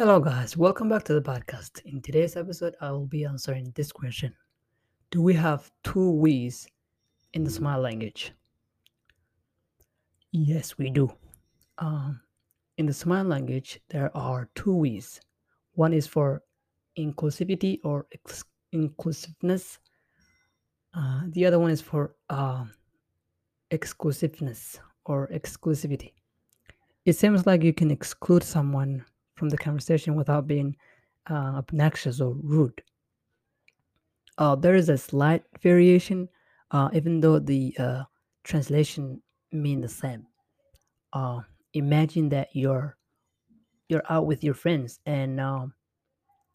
Hello, guys. Welcome back to the podcast. In today's episode, I will be answering this question Do we have two we's in the smile language? Yes, we do. Um, in the smile language, there are two we's. One is for inclusivity or ex- inclusiveness, uh, the other one is for um, exclusiveness or exclusivity. It seems like you can exclude someone from the conversation without being uh, obnoxious or rude. Uh, there is a slight variation, uh, even though the uh, translation mean the same. Uh, imagine that you're you're out with your friends and um,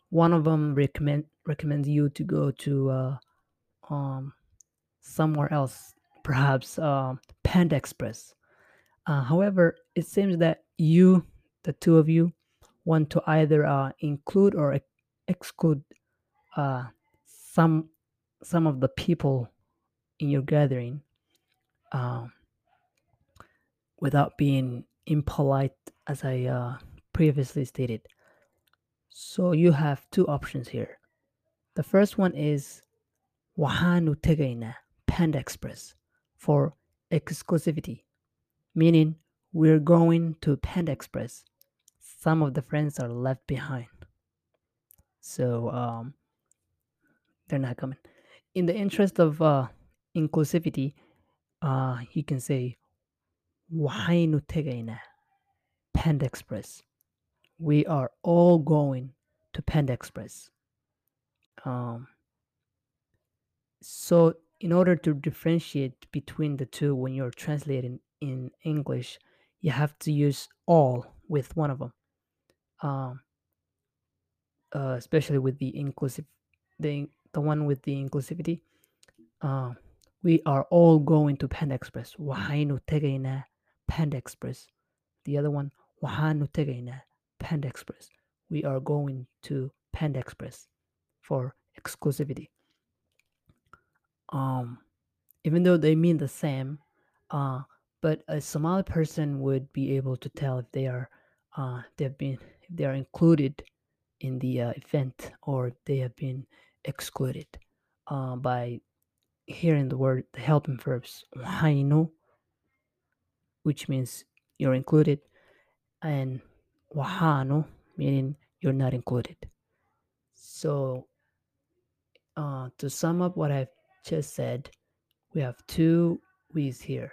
one of them recommend recommends you to go to uh, um, somewhere else, perhaps um, Panda Express. However, it seems that you, the two of you, want to either uh, include or ex- exclude uh, some some of the people in your gathering um, without being impolite, as I uh, previously stated. So you have two options here. The first one is Wahanu Tegaina Panda Express for exclusivity, meaning we're going to Panda Express some of the friends are left behind. So um, they're not coming. In the interest of uh, inclusivity, uh, you can say Wahainu Tegaina Panda Express. We are all going to Panda Express. Um, so in order to differentiate between the two when you're translating in English, you have to use all with one of them um, uh, especially with the inclusive, the the one with the inclusivity. Uh, we are all going to Panda Express. Wahanu tegaina Panda Express. The other one, Wahanu tegaina Panda Express. We are going to Panda Express for exclusivity. Um, even though they mean the same, uh, but a Somali person would be able to tell if they are uh, they've been they are included in the uh, event or they have been excluded uh, by hearing the word the helping verbs wahainu which means you're included and wahano meaning you're not included. So uh, to sum up what i've just said we have two ways here.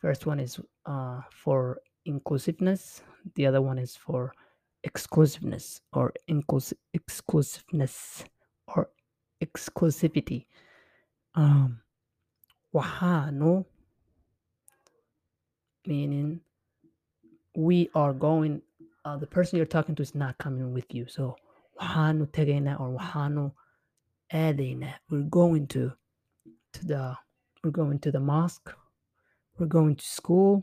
First one is uh, for inclusiveness the other one is for exclusiveness or inclus- exclusiveness or exclusivity. Um, wahano meaning we are going. Uh, the person you're talking to is not coming with you. So wahano tegena or wahano adena. We're going to to the we're going to the mosque. We're going to school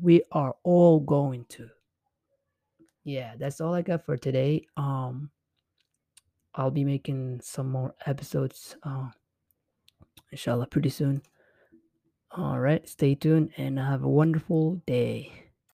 we are all going to. Yeah, that's all I got for today. Um, I'll be making some more episodes, uh, inshallah, pretty soon. All right, stay tuned and have a wonderful day.